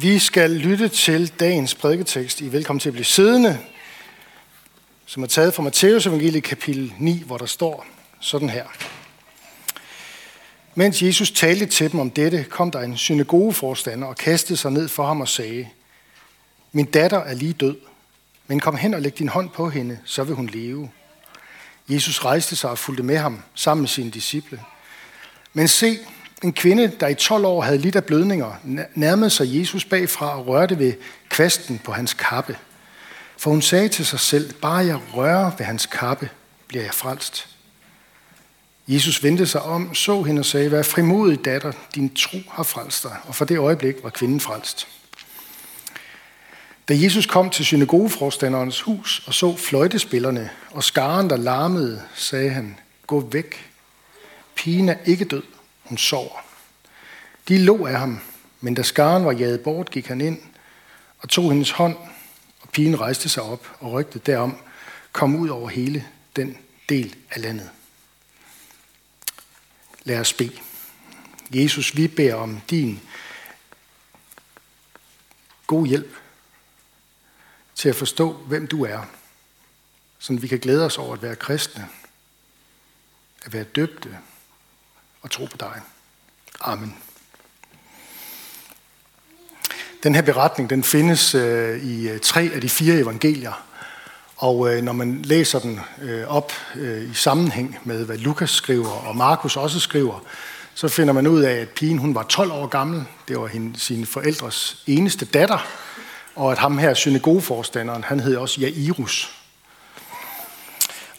Vi skal lytte til dagens prædiketekst i Velkommen til at blive siddende, som er taget fra Matteus evangelie kapitel 9, hvor der står sådan her. Mens Jesus talte til dem om dette, kom der en synagogeforstander og kastede sig ned for ham og sagde, Min datter er lige død, men kom hen og læg din hånd på hende, så vil hun leve. Jesus rejste sig og fulgte med ham sammen med sine disciple. Men se, en kvinde, der i 12 år havde lidt af blødninger, nærmede sig Jesus bagfra og rørte ved kvasten på hans kappe. For hun sagde til sig selv, bare jeg rører ved hans kappe, bliver jeg frelst. Jesus vendte sig om, så hende og sagde, vær frimodig datter, din tro har frelst dig. Og for det øjeblik var kvinden frelst. Da Jesus kom til synagogeforstanderens hus og så fløjtespillerne og skaren, der larmede, sagde han, gå væk. Pigen er ikke død, hun sover. De lå af ham, men da skaren var jaget bort, gik han ind og tog hendes hånd, og pigen rejste sig op, og rygtet derom kom ud over hele den del af landet. Lad os bede. Jesus, vi beder om din god hjælp til at forstå, hvem du er, så vi kan glæde os over at være kristne, at være døbte og tro på dig. Amen. Den her beretning den findes øh, i øh, tre af de fire evangelier, og øh, når man læser den øh, op øh, i sammenhæng med, hvad Lukas skriver og Markus også skriver, så finder man ud af, at pigen hun var 12 år gammel. Det var hende, sine forældres eneste datter. Og at ham her, synagogeforstanderen, han hed også Jairus.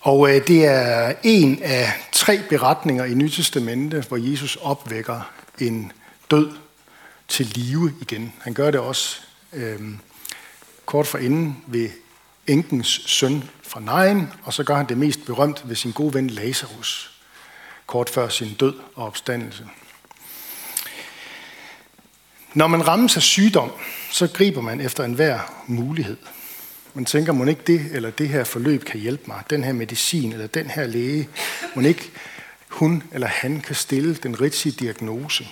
Og øh, det er en af tre beretninger i Nytestamentet, hvor Jesus opvækker en død til live igen. Han gør det også øh, kort for inden ved enkens søn fra Nain, og så gør han det mest berømt ved sin gode ven Lazarus, kort før sin død og opstandelse. Når man rammes af sygdom, så griber man efter enhver mulighed. Man tænker, må ikke det eller det her forløb kan hjælpe mig, den her medicin eller den her læge, må ikke hun eller han kan stille den rigtige diagnose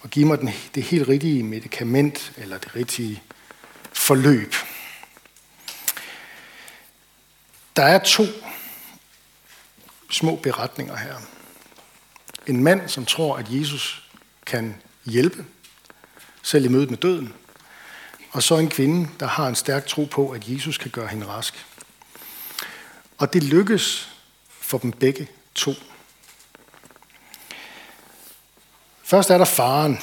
og give mig den, det helt rigtige medicament eller det rigtige forløb. Der er to små beretninger her. En mand, som tror, at Jesus kan hjælpe, selv i mødet med døden. Og så en kvinde, der har en stærk tro på, at Jesus kan gøre hende rask. Og det lykkes for dem begge to. Først er der faren.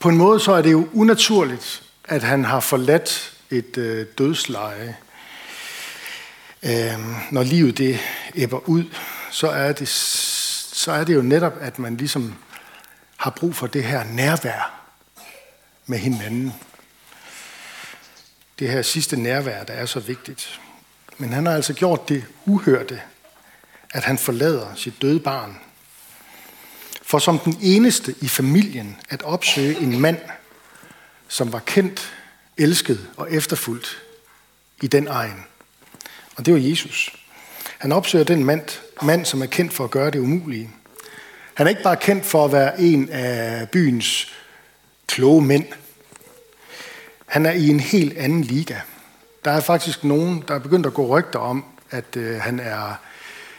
På en måde så er det jo unaturligt, at han har forladt et øh, dødsleje øh, når livet det æbber ud, så er, det, så er det jo netop, at man ligesom har brug for det her nærvær med hinanden. Det her sidste nærvær, der er så vigtigt. Men han har altså gjort det uhørte, at han forlader sit døde barn. For som den eneste i familien at opsøge en mand, som var kendt, elsket og efterfulgt i den egen. Og det var Jesus. Han opsøger den mand, mand, som er kendt for at gøre det umulige. Han er ikke bare kendt for at være en af byens kloge mænd. Han er i en helt anden liga. Der er faktisk nogen, der er begyndt at gå rygter om, at øh, han er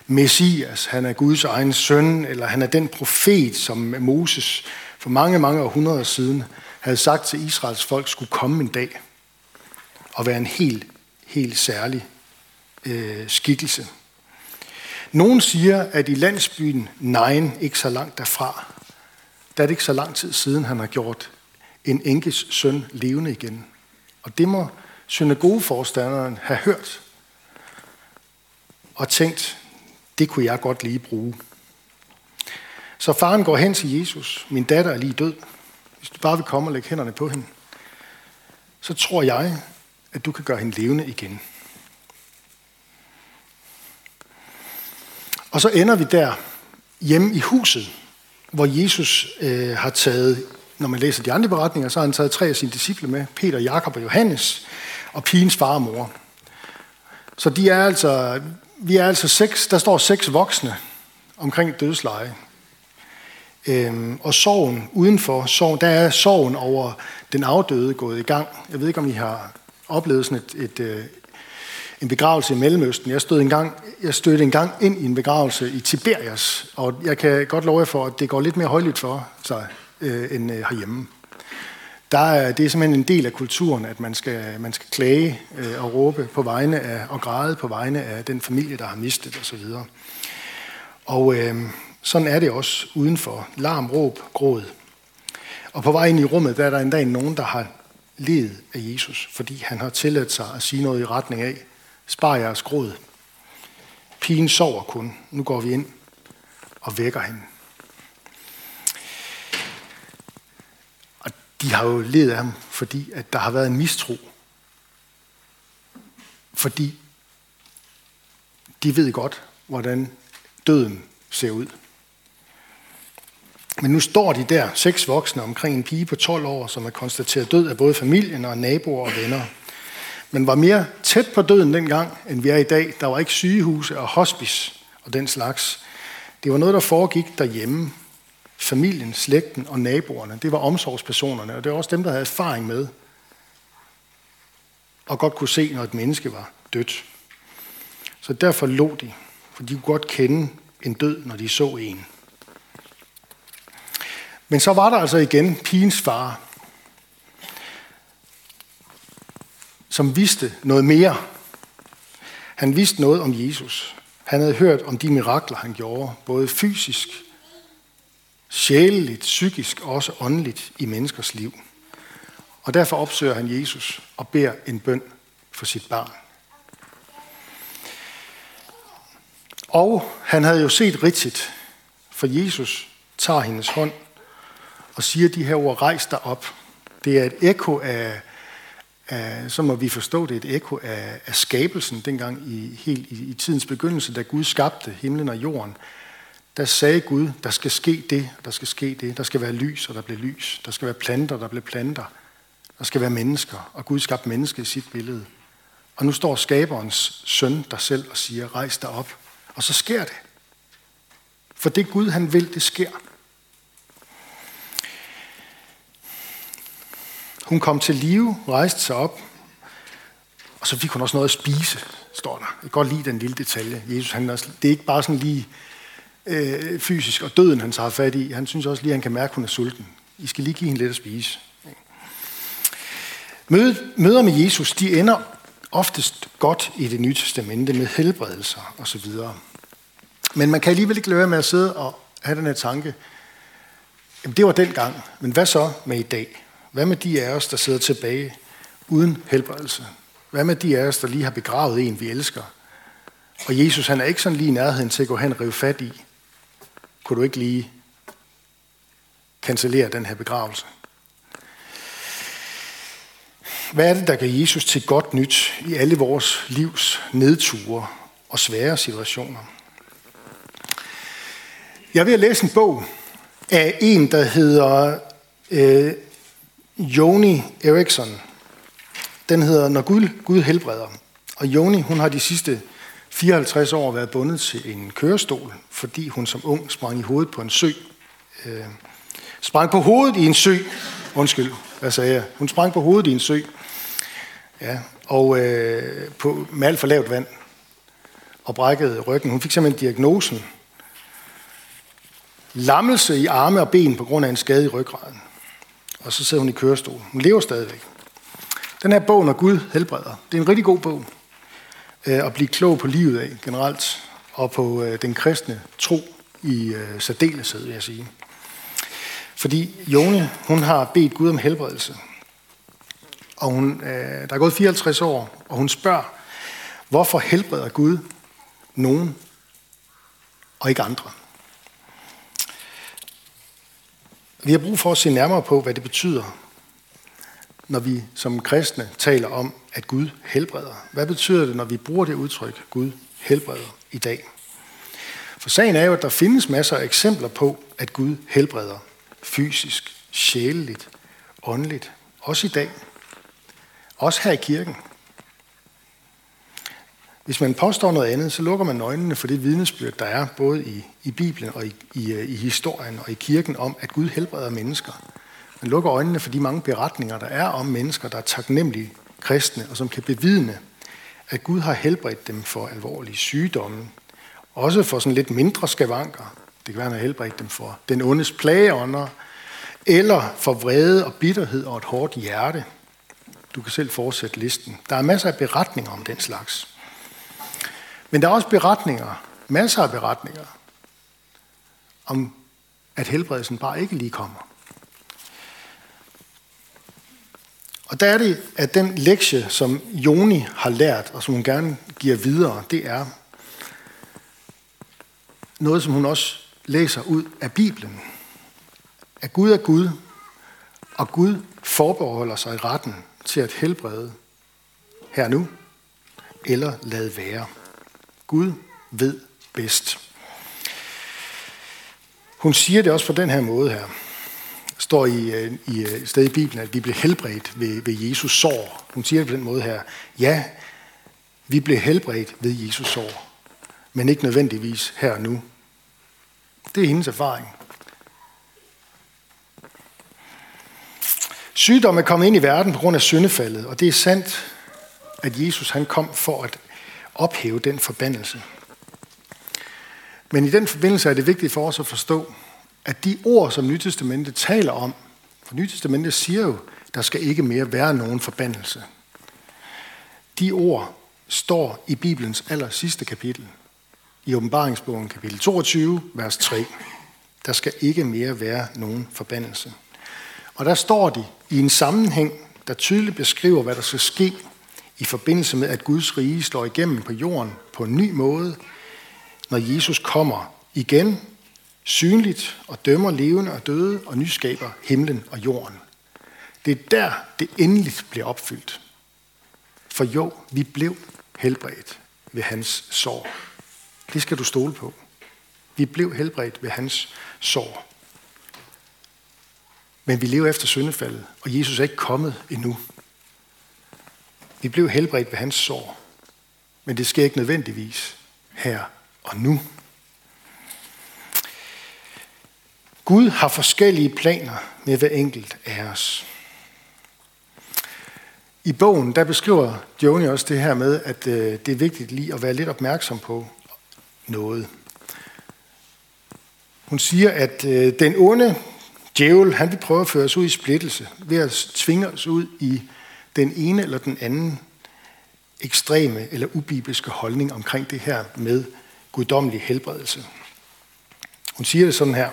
Messias, han er Guds egen søn, eller han er den profet, som Moses for mange, mange århundreder siden havde sagt til Israels folk skulle komme en dag og være en helt, helt særlig øh, skikkelse. Nogen siger, at i landsbyen Nein, ikke så langt derfra, der er det ikke så lang tid siden, han har gjort en enkes søn levende igen. Og det må synagogeforstanderen have hørt og tænkt, det kunne jeg godt lige bruge. Så faren går hen til Jesus. Min datter er lige død. Hvis du bare vil komme og lægge hænderne på hende, så tror jeg, at du kan gøre hende levende igen. Og så ender vi der hjemme i huset, hvor Jesus øh, har taget, når man læser de andre beretninger, så har han taget tre af sine disciple med, Peter, Jakob og Johannes, og pigens far og mor. Så de er altså, vi er altså seks, der står seks voksne omkring dødsleje. Øhm, og sorgen udenfor, sorgen, der er sorgen over den afdøde gået i gang. Jeg ved ikke, om I har oplevet sådan et, et, øh, en begravelse i Mellemøsten. Jeg stod engang, jeg stødte engang ind i en begravelse i Tiberias, og jeg kan godt love jer for, at det går lidt mere højligt for sig øh, end øh, herhjemme. Der er, det er simpelthen en del af kulturen, at man skal, man skal klage øh, og råbe på vegne af, og græde på vegne af den familie, der har mistet osv. Og, og øh, sådan er det også udenfor. Larm, råb, gråd. Og på vej ind i rummet, der er der en dag nogen, der har ledet af Jesus, fordi han har tilladt sig at sige noget i retning af, spar jeres gråd. Pigen sover kun. Nu går vi ind og vækker hende. De har jo ledet af ham, fordi at der har været en mistro. Fordi de ved godt, hvordan døden ser ud. Men nu står de der, seks voksne, omkring en pige på 12 år, som er konstateret død af både familien og naboer og venner. Men var mere tæt på døden dengang, end vi er i dag. Der var ikke sygehuse og hospice og den slags. Det var noget, der foregik derhjemme. Familien, slægten og naboerne, det var omsorgspersonerne, og det var også dem, der havde erfaring med og godt kunne se, når et menneske var dødt. Så derfor lå de, for de kunne godt kende en død, når de så en. Men så var der altså igen pigens far, som vidste noget mere. Han vidste noget om Jesus. Han havde hørt om de mirakler, han gjorde, både fysisk, sjæleligt, psykisk og også åndeligt i menneskers liv. Og derfor opsøger han Jesus og beder en bøn for sit barn. Og han havde jo set rigtigt, for Jesus tager hendes hånd og siger de her ord, rejs dig op. Det er et ekko af, af så må vi forstå det, et ekko af, af skabelsen dengang i, helt i, i tidens begyndelse, da Gud skabte himlen og jorden. Der sagde Gud, der skal ske det, der skal ske det. Der skal være lys, og der blev lys. Der skal være planter, der blev planter. Der skal være mennesker, og Gud skabte mennesket i sit billede. Og nu står skaberens søn der selv og siger, rejs dig op. Og så sker det. For det Gud han vil, det sker. Hun kom til live, rejste sig op, og så fik hun også noget at spise, står der. Jeg kan godt lide den lille detalje. Jesus, han også, det er ikke bare sådan lige øh, fysisk og døden, han tager fat i. Han synes også lige, at han kan mærke, at hun er sulten. I skal lige give hende lidt at spise. Mødet, møder med Jesus, de ender oftest godt i det nye testamente med helbredelser osv. Men man kan alligevel ikke lade med at sidde og have den her tanke, jamen det var dengang, men hvad så med i dag? Hvad med de af os, der sidder tilbage uden helbredelse? Hvad med de af os, der lige har begravet en, vi elsker? Og Jesus, han er ikke sådan lige i nærheden til at gå hen og rive fat i. Kunne du ikke lige cancellere den her begravelse? Hvad er det, der gør Jesus til godt nyt i alle vores livs nedture og svære situationer? Jeg vil læse en bog af en, der hedder øh, Joni Eriksson. Den hedder Når Gud, Gud helbreder. Og Joni, hun har de sidste 54 år været bundet til en kørestol, fordi hun som ung sprang i hovedet på en sø. Øh, sprang på hovedet i en sø. Undskyld, hvad sagde jeg? Hun sprang på hovedet i en sø. Ja, og øh, på, med alt for lavt vand. Og brækkede ryggen. Hun fik simpelthen diagnosen. Lammelse i arme og ben på grund af en skade i ryggraden og så sidder hun i kørestol. Hun lever stadigvæk. Den her bog, Når Gud helbreder, det er en rigtig god bog Øh, at blive klog på livet af generelt, og på øh, den kristne tro i øh, særdeleshed, vil jeg sige. Fordi Joni, hun har bedt Gud om helbredelse. Og hun, der er gået 54 år, og hun spørger, hvorfor helbreder Gud nogen og ikke andre? Vi har brug for at se nærmere på, hvad det betyder, når vi som kristne taler om, at Gud helbreder. Hvad betyder det, når vi bruger det udtryk, Gud helbreder i dag? For sagen er jo, at der findes masser af eksempler på, at Gud helbreder fysisk, sjæleligt, åndeligt, også i dag. Også her i kirken. Hvis man påstår noget andet, så lukker man øjnene for det vidnesbyrd, der er både i, i Bibelen og i, i, øh, i historien og i kirken om, at Gud helbreder mennesker. Man lukker øjnene for de mange beretninger, der er om mennesker, der er taknemmelige kristne, og som kan bevidne, at Gud har helbredt dem for alvorlige sygdomme, også for sådan lidt mindre skavanker. Det kan være, at han har helbredt dem for den ondes plageånder, eller for vrede og bitterhed og et hårdt hjerte. Du kan selv fortsætte listen. Der er masser af beretninger om den slags. Men der er også beretninger, masser af beretninger, om at helbredelsen bare ikke lige kommer. Og der er det, at den lektie, som Joni har lært, og som hun gerne giver videre, det er noget, som hun også læser ud af Bibelen. At Gud er Gud, og Gud forbeholder sig retten til at helbrede her nu, eller lade være. Gud ved bedst. Hun siger det også på den her måde her. Står i, øh, i øh, et sted i Bibelen, at vi blev helbredt ved, ved Jesus sår. Hun siger det på den måde her. Ja, vi blev helbredt ved Jesus sår, men ikke nødvendigvis her og nu. Det er hendes erfaring. Sygdom er kommet ind i verden på grund af syndefaldet, og det er sandt, at Jesus han kom for at ophæve den forbandelse. Men i den forbindelse er det vigtigt for os at forstå, at de ord, som Nytestamentet taler om, for Nytestamentet siger jo, der skal ikke mere være nogen forbandelse. De ord står i Bibelens aller sidste kapitel, i åbenbaringsbogen kapitel 22, vers 3. Der skal ikke mere være nogen forbandelse. Og der står de i en sammenhæng, der tydeligt beskriver, hvad der skal ske i forbindelse med, at Guds rige slår igennem på jorden på en ny måde, når Jesus kommer igen, synligt og dømmer levende og døde og nyskaber himlen og jorden. Det er der, det endeligt bliver opfyldt. For jo, vi blev helbredt ved hans sår. Det skal du stole på. Vi blev helbredt ved hans sår. Men vi lever efter syndefaldet, og Jesus er ikke kommet endnu. Vi blev helbredt ved hans sår, men det sker ikke nødvendigvis her og nu. Gud har forskellige planer med hver enkelt af os. I bogen der beskriver Joni også det her med, at øh, det er vigtigt lige at være lidt opmærksom på noget. Hun siger, at øh, den onde djævel, han vil prøve at føre os ud i splittelse, ved at tvinge os ud i den ene eller den anden ekstreme eller ubibelske holdning omkring det her med guddommelig helbredelse. Hun siger det sådan her.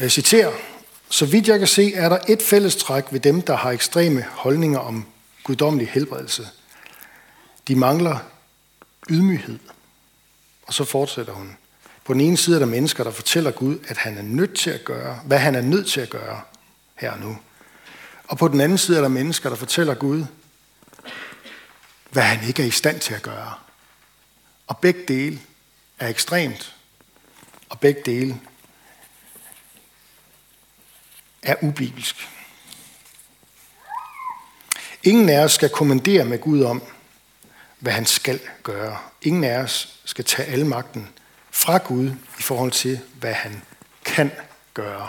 Jeg citerer, så vidt jeg kan se, er der et fællestræk ved dem, der har ekstreme holdninger om guddommelig helbredelse. De mangler ydmyghed. Og så fortsætter hun. På den ene side er der mennesker, der fortæller Gud, at han er nødt til at gøre, hvad han er nødt til at gøre her og nu. Og på den anden side er der mennesker, der fortæller Gud, hvad han ikke er i stand til at gøre. Og begge dele er ekstremt, og begge dele er ubibelsk. Ingen af os skal kommandere med Gud om, hvad han skal gøre. Ingen af os skal tage al magten fra Gud i forhold til, hvad han kan gøre.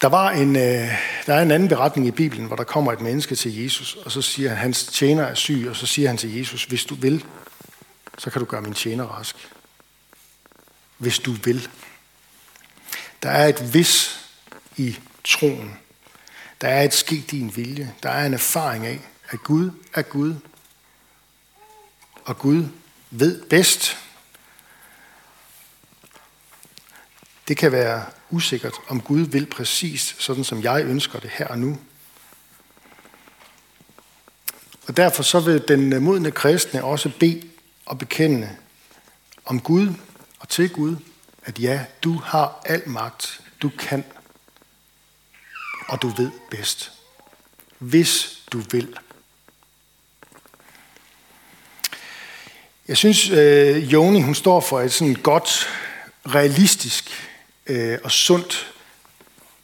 Der, var en, øh, der er en anden beretning i Bibelen, hvor der kommer et menneske til Jesus, og så siger han, hans tjener er syg, og så siger han til Jesus, hvis du vil, så kan du gøre min tjener rask. Hvis du vil. Der er et vis i troen. Der er et ske din vilje. Der er en erfaring af, at Gud er Gud, og Gud ved bedst. Det kan være usikkert, om Gud vil præcis sådan, som jeg ønsker det her og nu. Og derfor så vil den modne kristne også bede og bekende om Gud og til Gud, at ja, du har al magt, du kan, og du ved bedst. Hvis du vil. Jeg synes, øh, Joni hun står for et sådan godt, realistisk øh, og sundt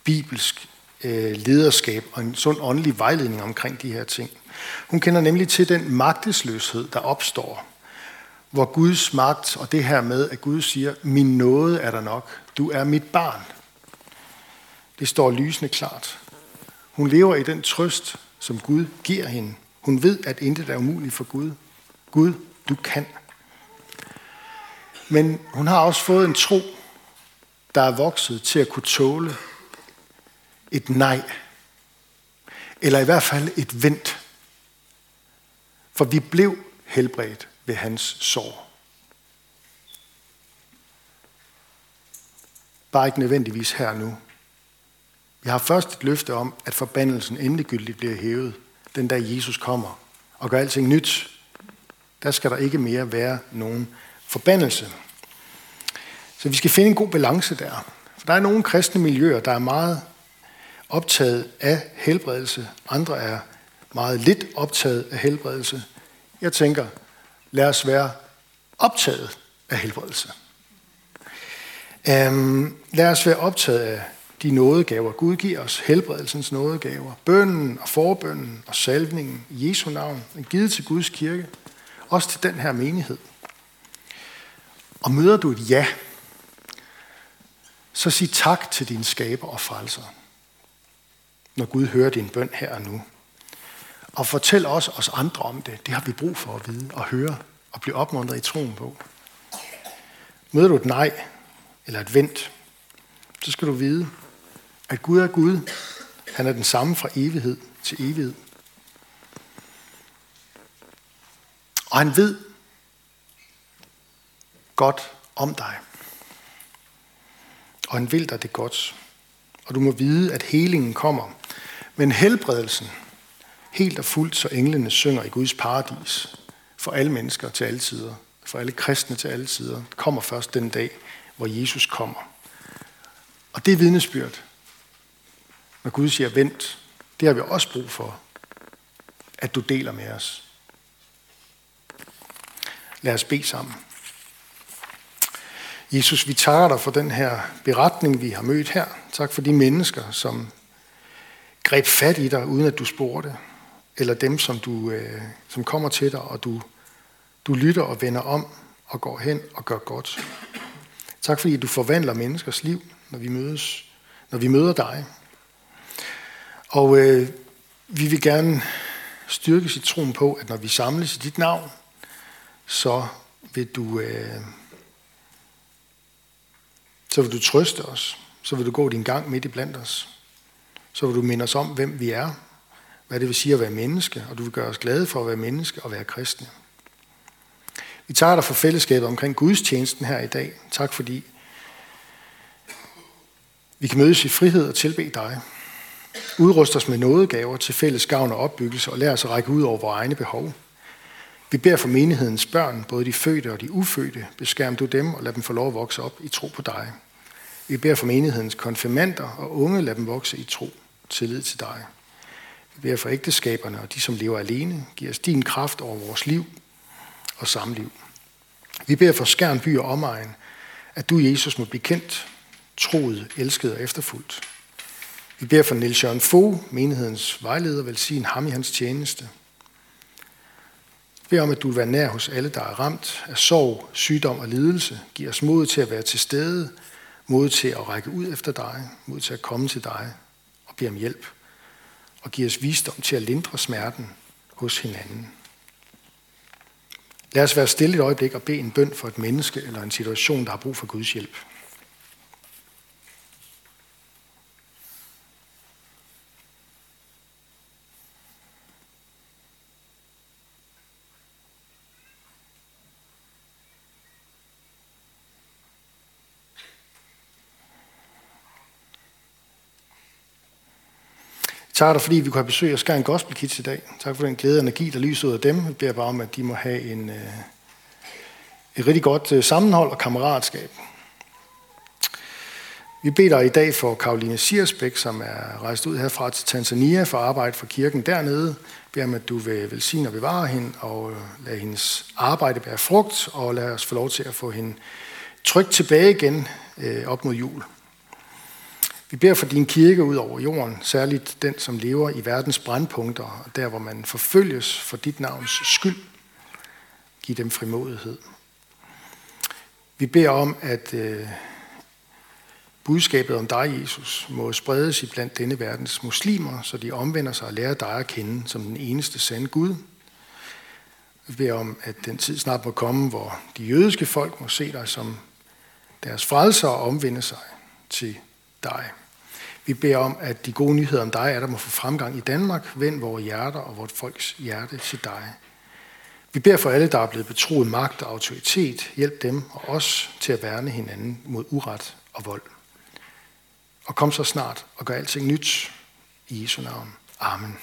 bibelsk øh, lederskab og en sund åndelig vejledning omkring de her ting. Hun kender nemlig til den magtesløshed, der opstår, hvor Guds magt og det her med, at Gud siger, min nåde er der nok, du er mit barn. Det står lysende klart. Hun lever i den trøst, som Gud giver hende. Hun ved, at intet er umuligt for Gud. Gud, du kan. Men hun har også fået en tro, der er vokset til at kunne tåle et nej. Eller i hvert fald et vent. For vi blev helbredt ved hans sår. Bare ikke nødvendigvis her nu. Vi har først et løfte om, at forbandelsen endegyldigt bliver hævet, den dag Jesus kommer og gør alting nyt. Der skal der ikke mere være nogen forbandelse. Så vi skal finde en god balance der. For der er nogle kristne miljøer, der er meget optaget af helbredelse. Andre er meget lidt optaget af helbredelse. Jeg tænker, lad os være optaget af helbredelse. Um, lad os være optaget af de nådegaver, Gud giver os, helbredelsens nådegaver, bønnen og forbønnen og salvningen i Jesu navn, er givet til Guds kirke, også til den her menighed. Og møder du et ja, så sig tak til din skaber og frelser, når Gud hører din bøn her og nu. Og fortæl også os andre om det. Det har vi brug for at vide og høre og blive opmuntret i troen på. Møder du et nej eller et vent, så skal du vide, at Gud er Gud. Han er den samme fra evighed til evighed. Og han ved godt om dig. Og han vil dig det godt. Og du må vide, at helingen kommer. Men helbredelsen, helt og fuldt, så englene synger i Guds paradis, for alle mennesker til alle tider, for alle kristne til alle tider, kommer først den dag, hvor Jesus kommer. Og det er vidnesbyrd. Når Gud siger, vent, det har vi også brug for, at du deler med os. Lad os bede sammen. Jesus, vi takker dig for den her beretning, vi har mødt her. Tak for de mennesker, som greb fat i dig, uden at du spurgte. Eller dem, som, du, øh, som kommer til dig, og du, du lytter og vender om og går hen og gør godt. Tak fordi du forvandler menneskers liv, når vi mødes, når vi møder dig. Og øh, vi vil gerne styrke sit troen på, at når vi samles i dit navn, så vil du, øh, så vil du trøste os. Så vil du gå din gang midt i blandt os. Så vil du minde os om, hvem vi er, hvad det vil sige at være menneske, og du vil gøre os glade for at være menneske og være kristne. Vi tager dig for fællesskabet omkring gudstjenesten her i dag. Tak fordi vi kan mødes i frihed og tilbe dig. Udrust os med nådegaver til fælles gavn og opbyggelse, og lær os at række ud over vores egne behov. Vi beder for menighedens børn, både de fødte og de ufødte. Beskærm du dem og lad dem få lov at vokse op i tro på dig. Vi beder for menighedens konfirmander og unge, lad dem vokse i tro, tillid til dig. Vi beder for ægteskaberne og de, som lever alene. Giv os din kraft over vores liv og samliv. Vi beder for Skjern by og omegn, at du, Jesus, må blive kendt, troet, elsket og efterfuldt. Vi beder for Niels Jørgen Fogh, menighedens vejleder, velsign ham i hans tjeneste. Vi beder om, at du vil være nær hos alle, der er ramt af sorg, sygdom og lidelse. Giv os mod til at være til stede, mod til at række ud efter dig, mod til at komme til dig og bede om hjælp. Og giv os visdom til at lindre smerten hos hinanden. Lad os være stille et øjeblik og bede en bøn for et menneske eller en situation, der har brug for Guds hjælp. Tak dig, fordi vi kunne have besøg af Skjern Gospel Kids i dag. Tak for den glæde og energi, der lyser ud af dem. Jeg beder bare om, at de må have en, øh, et rigtig godt øh, sammenhold og kammeratskab. Vi beder dig i dag for Karoline Siersbæk, som er rejst ud herfra til Tanzania for at arbejde for kirken dernede. Jeg beder om, at du vil velsigne og bevare hende og øh, lad lade hendes arbejde bære frugt, og lad os få lov til at få hende trygt tilbage igen øh, op mod jul. Vi beder for din kirke ud over jorden, særligt den, som lever i verdens brandpunkter, og der, hvor man forfølges for dit navns skyld. Giv dem frimodighed. Vi beder om, at øh, budskabet om dig, Jesus, må spredes i blandt denne verdens muslimer, så de omvender sig og lærer dig at kende som den eneste sande Gud. Vi beder om, at den tid snart må komme, hvor de jødiske folk må se dig som deres frelser og omvende sig til dig. Vi beder om, at de gode nyheder om dig er, der må få fremgang i Danmark. Vend vores hjerter og vores folks hjerte til dig. Vi beder for alle, der er blevet betroet magt og autoritet. Hjælp dem og os til at værne hinanden mod uret og vold. Og kom så snart og gør alting nyt. I Jesu navn. Amen.